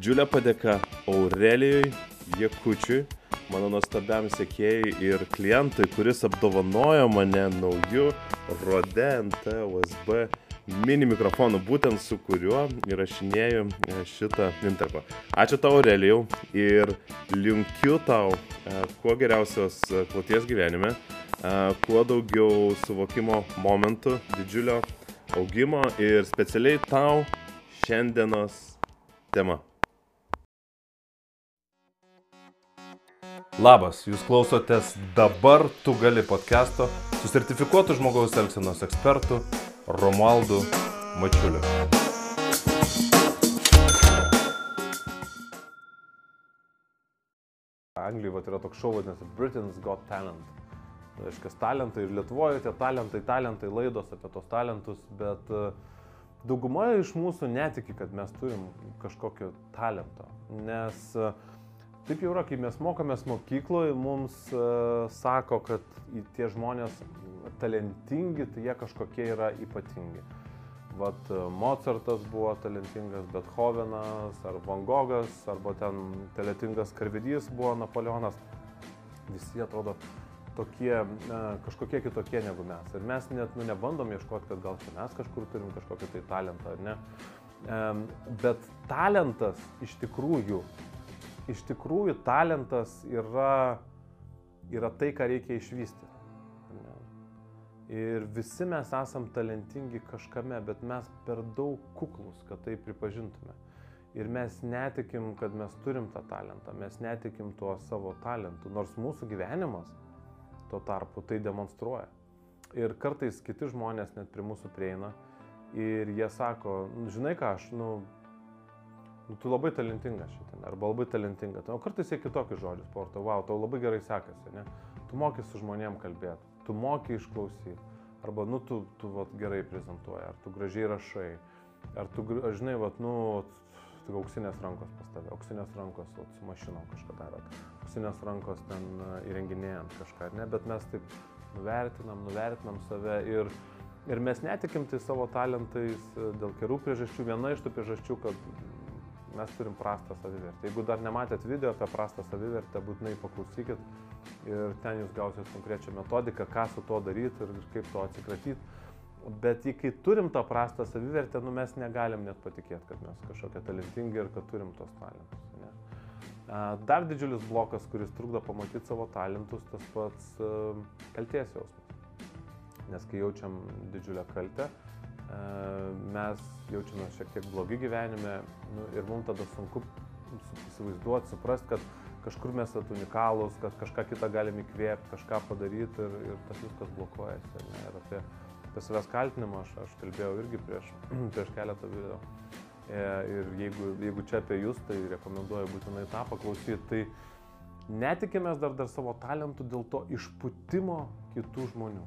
Didžiulė padėka Aurelijui Jekučiui, mano nuostabiam sekėjai ir klientui, kuris apdovanojo mane nauju Rode NT USB mini mikrofonu, būtent su kuriuo įrašinėju e, šitą intervą. Ačiū tau, Aurelijau, ir linkiu tau e, kuo geriausios e, kloties gyvenime, kuo daugiau suvokimo momentų, didžiulio augimo ir specialiai tau šiandienos tema. Labas, jūs klausotės dabar tu gali podcast'o su sertifikuotu žmogaus elgsenos ekspertu Romualdu Mačiuliu. Anglijoje yra toks šou vadinasi Britain's Got Talent. Tai reiškia, talentai ir Lietuvoje tie talentai, talentai, laidos apie tos talentus, bet uh, dauguma iš mūsų netiki, kad mes turim kažkokio talento. Nes e, taip jau yra, kai mes mokomės mokykloje, mums uh, sako, kad tie žmonės talentingi, tai jie kažkokie yra ypatingi. Vat e, Mozartas buvo talentingas, Bethovenas, ar Van Gogas, arba ten talentingas Karvedys buvo Napoleonas. Visi atrodo tokie, kažkokie kitokie negu mes. Ir mes net nu, nebandom ieškoti, kad gal čia mes kažkur turim kažkokį tai talentą, ar ne. Bet talentas iš tikrųjų, iš tikrųjų talentas yra, yra tai, ką reikia išvystyti. Ir visi mes esam talentingi kažkame, bet mes per daug kuklus, kad tai pripažintume. Ir mes netikim, kad mes turim tą talentą, mes netikim tuo savo talentu, nors mūsų gyvenimas tuo tarpu tai demonstruoja. Ir kartais kiti žmonės net prie mūsų prieina ir jie sako, nu, žinai ką, aš, nu, nu, tu labai talentingas šitą, arba labai talentinga. O kartais jie kitokius žodžius porto, wow, tau labai gerai sekasi, ne? Tu moki su žmonėm kalbėti, tu moki išklausyti, arba, nu, tu, tu vat, gerai prezentuoji, ar tu gražiai rašai, ar tu, žinai, vat, nu, tik auksinės rankos pas tave, auksinės rankos vat, su mašinom kažką darot, auksinės rankos ten įrenginėjant kažką, ne, bet mes taip nuvertinam, nuvertinam save ir, ir mes netikim tai savo talentais e, dėl gerų priežasčių. Viena iš tų priežasčių, kad mes turim prastą savivertę. Jeigu dar nematėt video apie prastą savivertę, būtinai paklausykit ir ten jūs gausit konkrečią metodiką, ką su to daryti ir kaip to atsikratyti. Bet kai turim tą prastą savivertę, nu mes negalim net patikėti, kad mes kažkokie talentingi ir kad turim tos talentus. Ne? Dar didžiulis blokas, kuris trukdo pamatyti savo talentus, tas pats kalties jausmas. Nes kai jaučiam didžiulę kaltę, mes jaučiame šiek tiek blogi gyvenime nu, ir mums tada sunku įsivaizduoti, suprasti, kad kažkur mes esame unikalūs, kad kažką kitą galim įkvėpti, kažką padaryti ir, ir tas viskas blokuojasi. Ne? Ir apie apie savęs kaltinimą aš, aš kalbėjau irgi prieš, prieš keletą video. E, ir jeigu, jeigu čia apie jūs, tai rekomenduoju būtinai tą paklausyti. Tai netikimės dar, dar savo talentų dėl to išputimo kitų žmonių.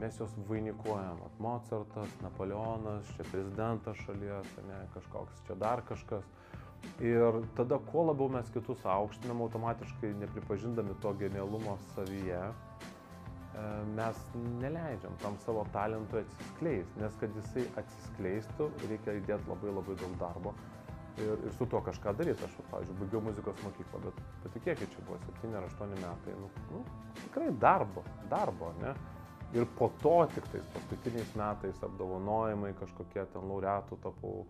Mes juos vainikuojam. At Mozartas, Napoleonas, čia prezidentas šalies, ne, kažkoks, čia dar kažkas. Ir tada kuo labiau mes kitus aukštinam automatiškai, nepripažindami to genialumo savyje, E, mes neleidžiam tam savo talentui atsiskleisti, nes kad jisai atsiskleistų, reikia įdėti labai labai daug darbo ir, ir su tuo kažką daryti. Aš, pavyzdžiui, baigiau muzikos mokyklą, bet patikėkit, čia buvo 7 ar 8 metai, nu, nu, tikrai darbo, darbo, ne? Ir po to tik tais paskutiniais metais apdovanojimai, kažkokie ten laureatų tapau,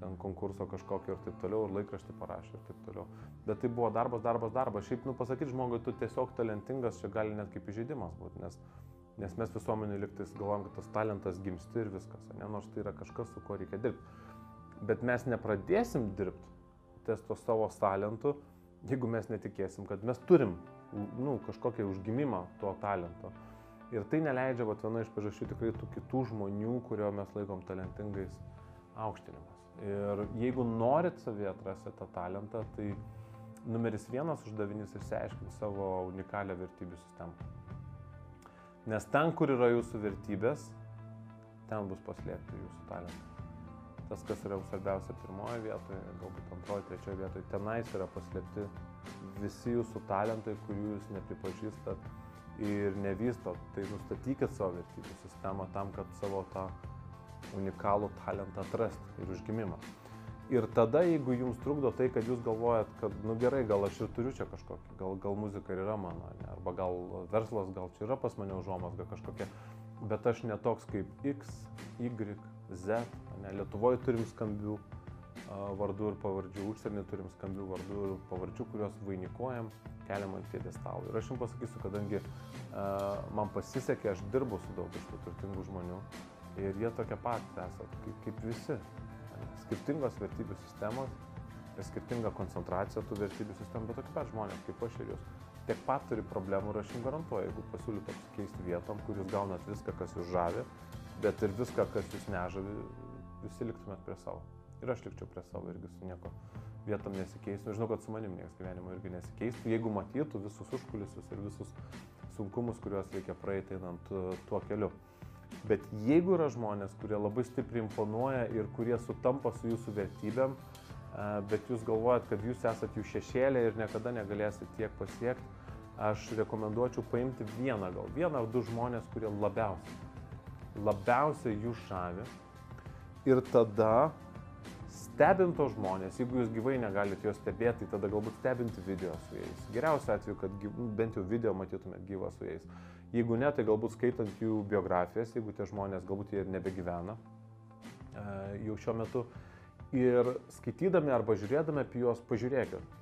ten konkurso kažkokio ir taip toliau, ir laikraštį parašė ir taip toliau. Bet tai buvo darbas, darbas, darbas. Šiaip, nu, pasakyti žmogui, tu tiesiog talentingas, čia gali net kaip įžeidimas būti, nes, nes mes visuomenė liktais galvojam, kad tas talentas gimsti ir viskas, ne, nors tai yra kažkas, su kuo reikia dirbti. Bet mes nepradėsim dirbti ties to savo talentu, jeigu mes netikėsim, kad mes turim nu, kažkokią užgimimą tuo talento. Ir tai neleidžia, va, viena iš priežasčių tikrai tų kitų žmonių, kurio mes laikom talentingais, aukštinimas. Ir jeigu norit savyje atrasti tą talentą, tai numeris vienas uždavinys išsiaiškinti savo unikalią vertybių sistemą. Nes ten, kur yra jūsų vertybės, ten bus paslėpti jūsų talentai. Tas, kas yra svarbiausia pirmoje vietoje, galbūt antroje, trečioje vietoje, tenais yra paslėpti visi jūsų talentai, kurių jūs nepripažįstat ir nevystot. Tai nustatykit savo vertybių sistemą tam, kad savo tą unikalų talentą atrasti ir užgimimą. Ir tada, jeigu jums trukdo tai, kad jūs galvojat, kad, nu gerai, gal aš ir turiu čia kažkokį, gal, gal muzika yra mano, ne, arba gal verslas, gal čia yra pas mane užuomasga kažkokia, bet aš netoks kaip X, Y, Z, ne, Lietuvoje turim skambių vardų ir pavardžių, užsienį turim skambių vardų ir pavardžių, kuriuos vainikuojam, keliam ant piedestalų. Ir aš jums pasakysiu, kadangi uh, man pasisekė, aš dirbu su daug iš tų turtingų žmonių ir jie tokie patys esat, kaip, kaip visi skirtingos vertybių sistemos ir skirtinga koncentracija tų vertybių sistemų, bet tokie pat žmonės kaip aš ir jūs. Tiek pat turi problemų ir aš jums garantuoju, jeigu pasiūlytų apsikeisti vietom, kur jūs gaunat viską, kas jūs žavi, bet ir viską, kas jūs nežavi, visi liktumėt prie savo. Ir aš likčiau prie savo irgi su nieko vietom nesikeistų. Žinau, kad su manim niekas gyvenimo irgi nesikeistų, jeigu matytų visus užkulisius ir visus sunkumus, kuriuos reikia praeiti einant tuo keliu. Bet jeigu yra žmonės, kurie labai stipriai imponuoja ir kurie sutampa su jūsų vertybėm, bet jūs galvojat, kad jūs esat jų šešėlė ir niekada negalėsit tiek pasiekti, aš rekomenduočiau paimti vieną gal, vieną ar du žmonės, kurie labiausiai, labiausiai jūs žavi. Ir tada stebinto žmonės, jeigu jūs gyvai negalite juos stebėti, tai tada galbūt stebinti video su jais. Geriausia atveju, kad gyv, bent jau video matytumėt gyvą su jais. Jeigu ne, tai galbūt skaitant jų biografijas, jeigu tie žmonės galbūt jie ir nebegyvena e, jau šiuo metu. Ir skaitydami arba žiūrėdami apie juos, pažiūrėkit,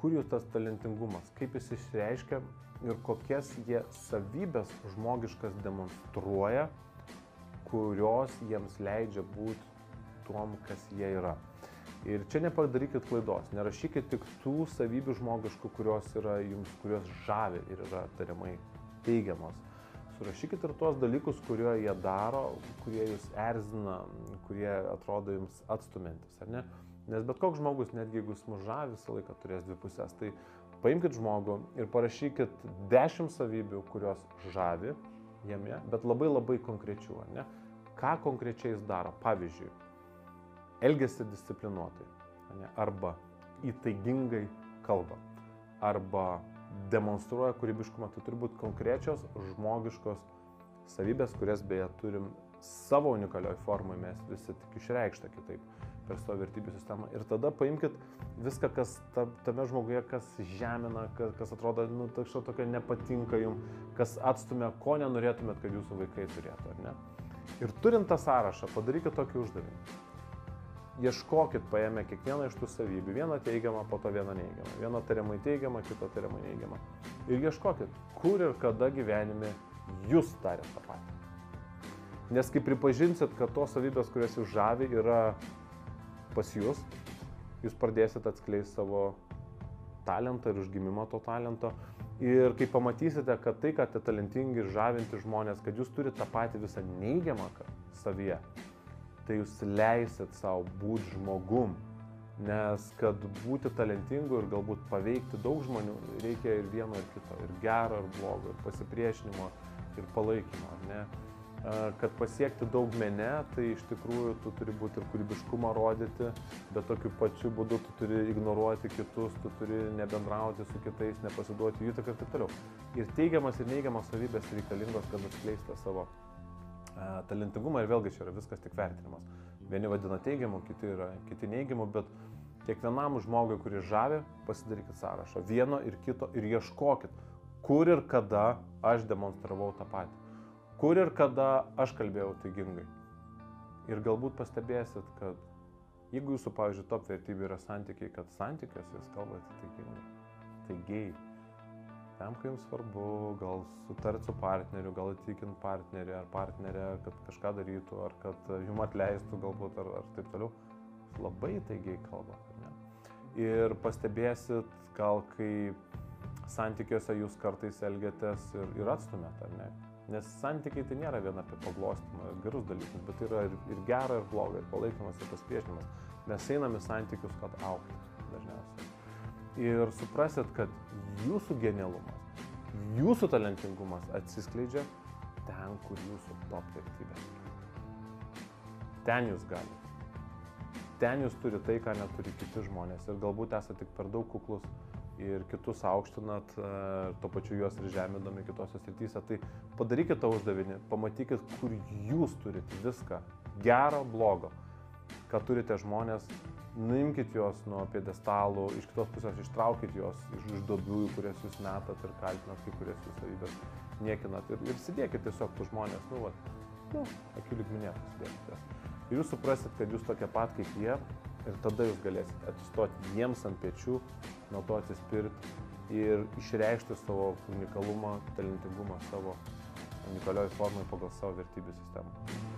kur jų tas talentingumas, kaip jis išreiškia ir kokias jie savybės žmogiškas demonstruoja, kurios jiems leidžia būti tuom, kas jie yra. Ir čia nepadarykit klaidos, nerašykit tik tų savybių žmogiškų, kurios yra jums, kurios žavi ir yra tariamai teigiamos. Surašykit ir tuos dalykus, kurie jie daro, kurie jūs erzina, kurie atrodo jums atstumintis, ar ne? Nes bet koks žmogus, netgi jeigu jis muža, visą laiką turės dvi pusės. Tai paimkite žmogų ir parašykit dešimt savybių, kurios žavi jame, bet labai labai konkrečių, ar ne? Ką konkrečiai jis daro? Pavyzdžiui, elgesi disciplinuotai, ne? arba įtaigingai kalba, arba demonstruoja kūrybiškumą, tai turi būti konkrečios žmogiškos savybės, kurias beje turim savo unikalioj formai, mes visi tik išreikštą kitaip per savo vertybių sistemą. Ir tada paimkite viską, kas ta, tame žmoguje, kas žemina, kas, kas atrodo, nu, kažko tokio nepatinka jums, kas atstumia, ko nenorėtumėt, kad jūsų vaikai turėtų, ar ne? Ir turint tą sąrašą, padarykite tokį uždavinį ieškokit paėmę kiekvieną iš tų savybių. Vieną teigiamą, po to vieną neigiamą. Vieną tariamai teigiamą, kitą tariamai neigiamą. Ir ieškokit, kur ir kada gyvenime jūs tarėt tą patį. Nes kai pripažinsit, kad tos savybės, kurias jūs žavi, yra pas jūs, jūs pradėsit atskleisti savo talentą ir užgimimą to talento. Ir kai pamatysite, kad tai, kad tai talentingi ir žavinti žmonės, kad jūs turite tą patį visą neigiamą savyje, tai jūs leisit savo būti žmogum. Nes kad būti talentingu ir galbūt paveikti daug žmonių, reikia ir vieno, ir kito, ir gero, ir blogo, ir pasipriešinimo, ir palaikymo. Ne? Kad pasiekti daug mene, tai iš tikrųjų tu turi būti ir kūrybiškumą rodyti, bet tokiu pačiu būdu tu turi ignoruoti kitus, tu turi nebendrauti su kitais, nepasiduoti jų ir taip toliau. Ir teigiamas ir neigiamas savybės reikalingos, kad atskleistų savo talentingumą ir vėlgi čia yra viskas tik vertinimas. Vieni vadina teigiamu, kiti, yra, kiti neigiamu, bet kiekvienam žmogui, kuris žavi, pasidarykit sąrašą vieno ir kito ir ieškokit, kur ir kada aš demonstravau tą patį. Kur ir kada aš kalbėjau teigingai. Ir galbūt pastebėsit, kad jeigu jūsų, pavyzdžiui, top vertybė yra santykiai, kad santykiuose jūs kalbate teigingai. Teigiai tam, kai jums svarbu, gal sutart su partneriu, gal įtikint partnerį ar partnerę, kad kažką darytų, ar kad jum atleistų galbūt, ar, ar taip toliau, labai taigiai kalba. Ir pastebėsit, gal kai santykiuose jūs kartais elgiatės ir, ir atstumėt, ar ne? Nes santykiai tai nėra viena apie paglostimą ir gerus dalykus, bet yra ir, ir gera, ir bloga, ir palaikymas, ir pasipriešinimas. Mes einame santykius, kad aukti dažniausiai ir suprasit, kad jūsų genialumas, jūsų talentingumas atsiskleidžia ten, kur jūsų top vertybė. Ten jūs galite. Ten jūs turite tai, ką neturi kiti žmonės. Ir galbūt esate tik per daug kuklus ir kitus aukštinat, e, tuo pačiu juos ir žemindami kitose srityse. Tai padarykite tą uždavinį, pamatykit, kur jūs turite viską, gero, blogo, ką turite žmonės nuimkit juos nuo piedestalų, iš kitos pusės ištraukit juos iš, iš duobių, kurias jūs metat ir kaltinat, kai kurias jūs savybės niekinat ir, ir sėdėkit tiesiog tų žmonės, nu, va, nu, akių lygminėt sėdėkite. Ir jūs suprasit, kad jūs tokie pat kaip jie ir tada jūs galėsit atsistoti jiems ant pečių, nuo to atsispirti ir išreikšti savo unikalumą, talentingumą savo unikalioj formai pagal savo vertybių sistemą.